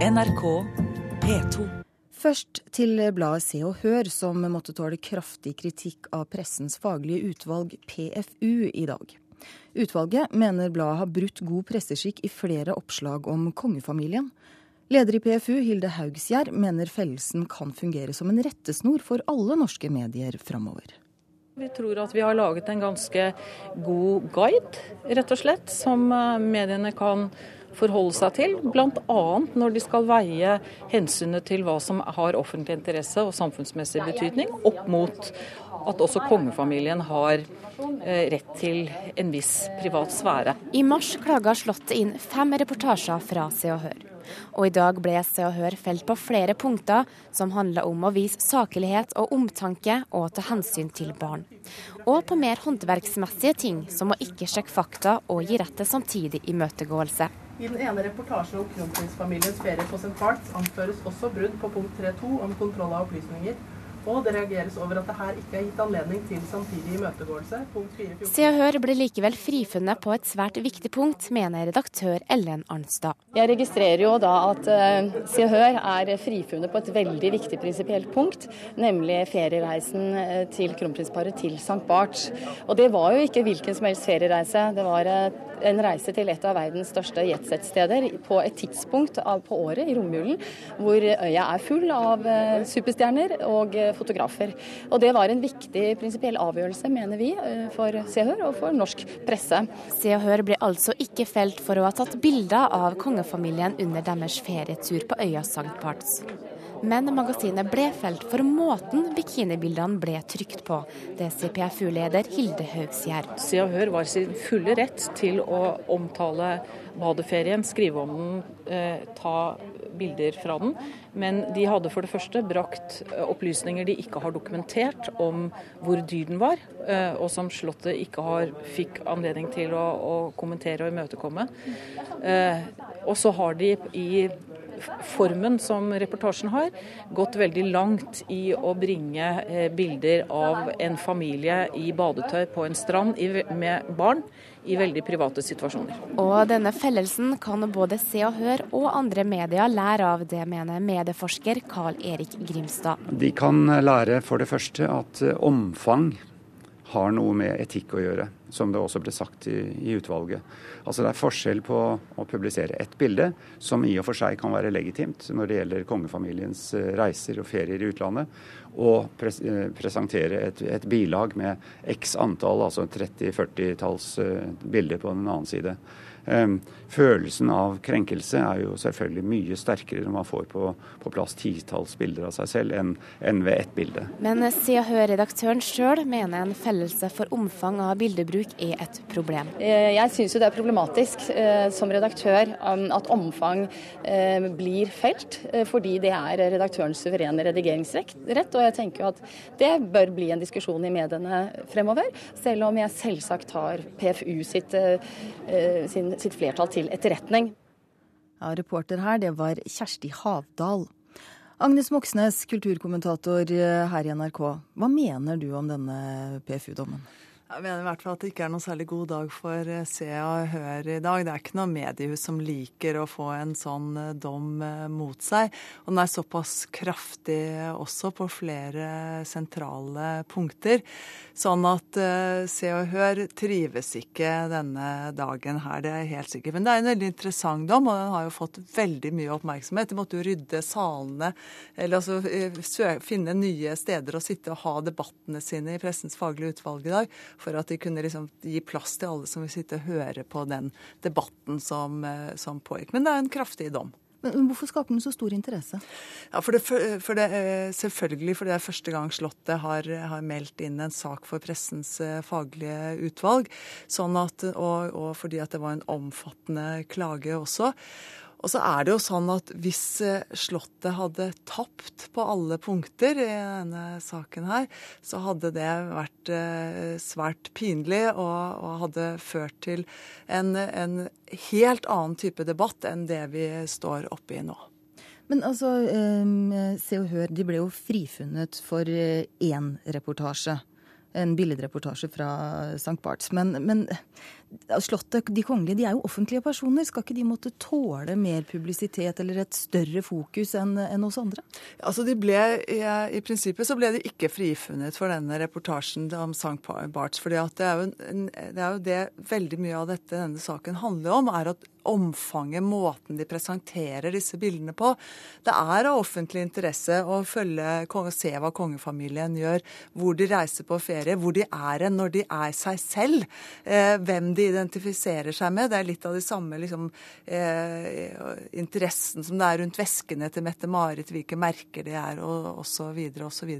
NRK P2. Først til bladet Se og Hør, som måtte tåle kraftig kritikk av pressens faglige utvalg, PFU, i dag. Utvalget mener bladet har brutt god presseskikk i flere oppslag om kongefamilien. Leder i PFU, Hilde Haugsgjerd, mener fellelsen kan fungere som en rettesnor for alle norske medier framover. Vi tror at vi har laget en ganske god guide, rett og slett, som eh, mediene kan forholde seg til. Bl.a. når de skal veie hensynet til hva som har offentlig interesse og samfunnsmessig betydning, opp mot at også kongefamilien har eh, rett til en viss privat sfære. I mars klaga Slottet inn fem reportasjer fra Se og Hør. Og i dag ble Se og Hør felt på flere punkter som handler om å vise saklighet og omtanke og ta hensyn til barn. Og på mer håndverksmessige ting, som å ikke sjekke fakta og gi rett til samtidig imøtegåelse. I den ene reportasjen om kronprinsfamiliens ferie på St. Barts anføres også brudd på punkt 3.2 om kontroll av opplysninger. Og det reageres over at det her ikke er gitt anledning til samtidig imøtegåelse. Punkt 4.14. Se og Hør ble likevel frifunnet på et svært viktig punkt, mener redaktør Ellen Arnstad. Jeg registrerer jo da at uh, Se og Hør er frifunnet på et veldig viktig prinsipielt punkt, nemlig feriereisen eh, til kronprinsparet til St. Barts. Og det var jo ikke hvilken som helst feriereise. Det var uh, en reise til et av verdens største jetset-steder på et tidspunkt av, på året i romjulen hvor øya er full av superstjerner og fotografer. Og Det var en viktig prinsipiell avgjørelse, mener vi, for Se og Hør og for norsk presse. Se og Hør ble altså ikke felt for å ha tatt bilder av kongefamilien under deres ferietur på øya Sankt Parts. Men magasinet ble felt for måten bikinibildene ble trykt på. Det sier PFU-leder Hilde Haugsgjerd. Se og Hør var sin fulle rett til å omtale badeferien, skrive om den, eh, ta bilder fra den. Men de hadde for det første brakt eh, opplysninger de ikke har dokumentert om hvor dyr den var, eh, og som Slottet ikke har, fikk anledning til å, å kommentere og imøtekomme. Eh, og så har de i formen som reportasjen har, gått veldig langt i å bringe eh, bilder av en familie i badetøy på en strand med barn i veldig private situasjoner. Og denne fellelsen kan både Se og Hør og andre medier lære av, det mener medieforsker Carl Erik Grimstad. De kan lære for det første at omfang har noe med etikk å gjøre, som det også ble sagt i, i, utvalget. Altså Det er forskjell på å publisere ett bilde, som i og for seg kan være legitimt når det gjelder kongefamiliens eh, reiser og ferier i utlandet, og pres eh, presentere et, et, bilag med x antall, altså 30-40-talls eh, bilder på den annen side. Ehm, følelsen av krenkelse er jo selvfølgelig mye sterkere når man får på, på plass titalls bilder av seg selv enn, enn ved ett bilde. Men Se og Hør-redaktøren sjøl mener en fellelse for omfang av bildebruk er et problem. Eh, jeg syns det er problematisk eh, som redaktør um, at omfang eh, blir felt, fordi det er redaktørens suverene redigeringsrett. Og jeg tenker jo at det bør bli en diskusjon i mediene fremover, selv om jeg selvsagt har PFU sitt, sin sitt flertall til etterretning. Ja, reporter her, det var Kjersti Havdal. Agnes Moxnes, kulturkommentator her i NRK. Hva mener du om denne PFU-dommen? Jeg mener i hvert fall at det ikke er noen særlig god dag for eh, Se og Hør i dag. Det er ikke noe mediehus som liker å få en sånn eh, dom eh, mot seg. Og den er såpass kraftig også på flere sentrale punkter. Sånn at Se og Hør trives ikke denne dagen her, det er helt sikker. Men det er en veldig interessant dom, og den har jo fått veldig mye oppmerksomhet. De måtte jo rydde salene, eller altså finne nye steder å sitte og ha debattene sine i Pressens faglige utvalg i dag for at de kunne liksom gi plass til alle som vil sitte og høre på den debatten som, eh, som pågikk. Men det er en kraftig dom. Men Hvorfor skaper den så stor interesse? Ja, for det, for det, eh, selvfølgelig fordi det er første gang Slottet har, har, meldt inn en sak for pressens eh, faglige utvalg. Sånn at, og, og fordi at det var en omfattende klage også. Og så er det jo sånn at hvis eh, Slottet hadde tapt på alle punkter i denne saken her, så hadde det vært eh, svært pinlig og, og hadde ført til en, en, helt annen type debatt enn det vi står oppe i nå. Men altså, eh, Se og Hør de ble jo frifunnet for én reportasje en billedreportasje fra St. Barts. Men, men, Slottet, de kongelige, de er jo offentlige personer. Skal ikke de måtte tåle mer publisitet eller et større fokus enn en oss andre? Altså de ble, i, prinsippet så ble de ikke frifunnet for denne reportasjen om St. Barts. For det, det, er jo det veldig mye av dette denne saken handler om, er at omfanget, måten de presenterer disse bildene på. Det er av offentlig interesse å følge, se hva kongefamilien gjør, hvor de reiser på ferie, hvor de er en når de er seg selv, eh, hvem de identifiserer seg med. Det er litt av de samme liksom, eh, interessen som det er rundt veskene til Mette-Marit, hvilke merker de er, og osv. osv.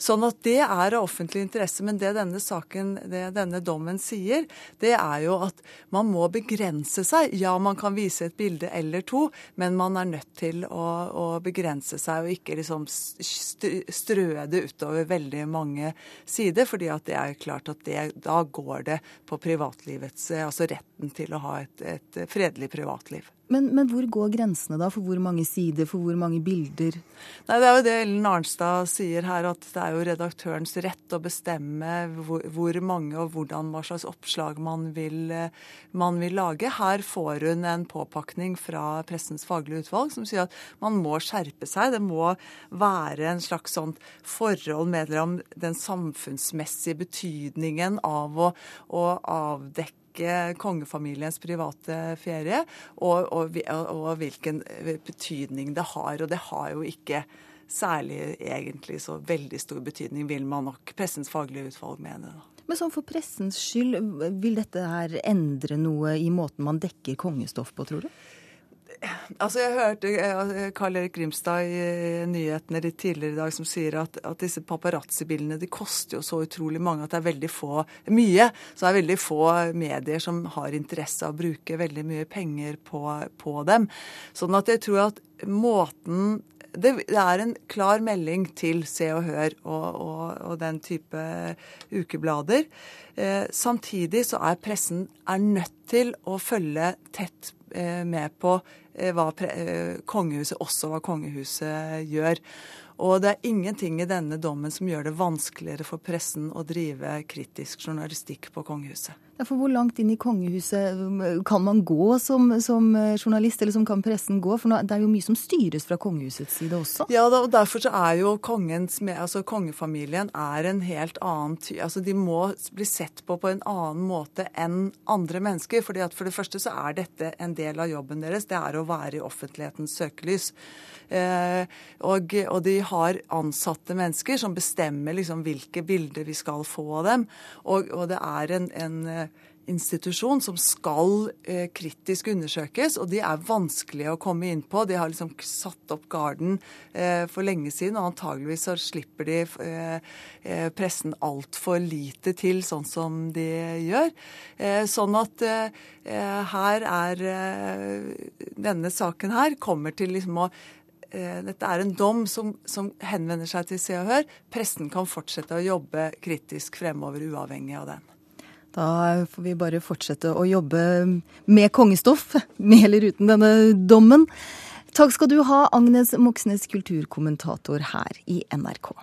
Sånn at det er av offentlig interesse. Men det denne saken, det denne dommen sier, det er jo at man må begrense seg. Ja, man kan vise et bilde eller to, men man er nødt til å, å begrense seg og ikke liksom strø det utover veldig mange sider. fordi at det er klart at det, da går det på privatlivets Altså retten til å ha et, et fredelig privatliv. Men, men, hvor går grensene da? For hvor mange sider, for hvor mange bilder? Nei, Det er jo det Ellen Arnstad sier her, at det er jo redaktørens rett å bestemme hvor, hvor mange og hvordan, hva slags oppslag man vil, man vil, lage. Her får hun en påpakning fra Pressens faglige utvalg som sier at man må skjerpe seg. Det må være en slags sånt forhold mellom den samfunnsmessige betydningen av å, å avdekke ikke kongefamiliens private ferie, og, og, og, hvilken betydning det har. Og det har jo ikke særlig egentlig så veldig stor betydning, vil man nok pressens faglige utvalg mene. Men sånn for pressens skyld, vil dette her endre noe i måten man dekker kongestoff på, tror du? Altså, Jeg hørte eh, Karl Erik Grimstad i nyhetene litt tidligere i dag som sier at, at disse paparazzi-bildene de koster jo så utrolig mange at det er veldig få mye. Så det er veldig få medier som har interesse av å bruke veldig mye penger på, på dem. Sånn at jeg tror at måten det, er en klar melding til Se og Hør og, og, og den type ukeblader. Eh, samtidig så er pressen er nødt til å følge tett eh, med på Eh, hva eh, kongehuset, også hva kongehuset gjør. Og det er ingenting i denne dommen som gjør det vanskeligere for pressen å drive kritisk journalistikk på kongehuset. Ja, for Hvor langt inn i kongehuset um, kan man gå som, som eh, journalist, eller som kan pressen gå? For det er jo mye som styres fra kongehusets side også. Ja, og derfor så er jo kongens, altså kongefamilien er en helt annen altså De må bli sett på på en annen måte enn andre mennesker. fordi at For det første så er dette en del av jobben deres. Det er å være i offentlighetens søkelys. Eh, og, og, de har ansatte mennesker som bestemmer liksom hvilke bilder vi skal få av dem. Og, og det er en, en eh, institusjon som skal eh, kritisk undersøkes, og de er vanskelige å komme inn på. De har liksom satt opp garden eh, for lenge siden, og antageligvis så slipper de eh, eh pressen altfor lite til, sånn som de gjør. Eh, sånn at her er Denne saken her kommer til liksom å dette er en dom som, som, henvender seg til Se og Hør. Pressen kan fortsette å jobbe kritisk fremover, uavhengig av den. Da får vi bare fortsette å jobbe med kongestoff, med eller uten denne dommen. Takk skal du ha, Agnes Moxnes, kulturkommentator her i NRK.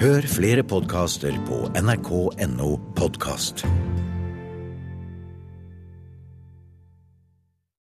Hør flere podkaster på nrk.no podkast.